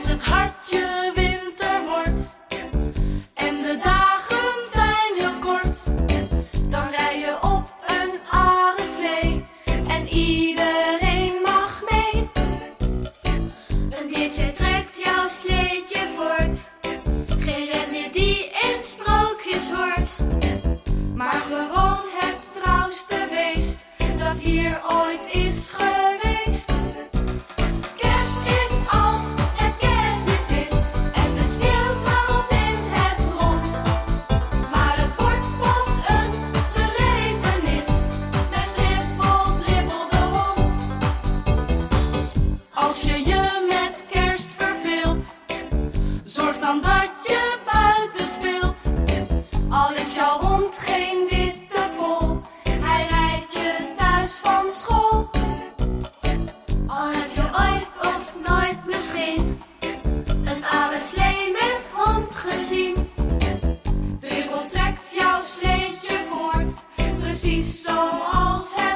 Als het hartje winter wordt en de dagen zijn heel kort, dan rij je op een arreslee en iedereen mag mee. Een diertje trekt jou precies zoals hij.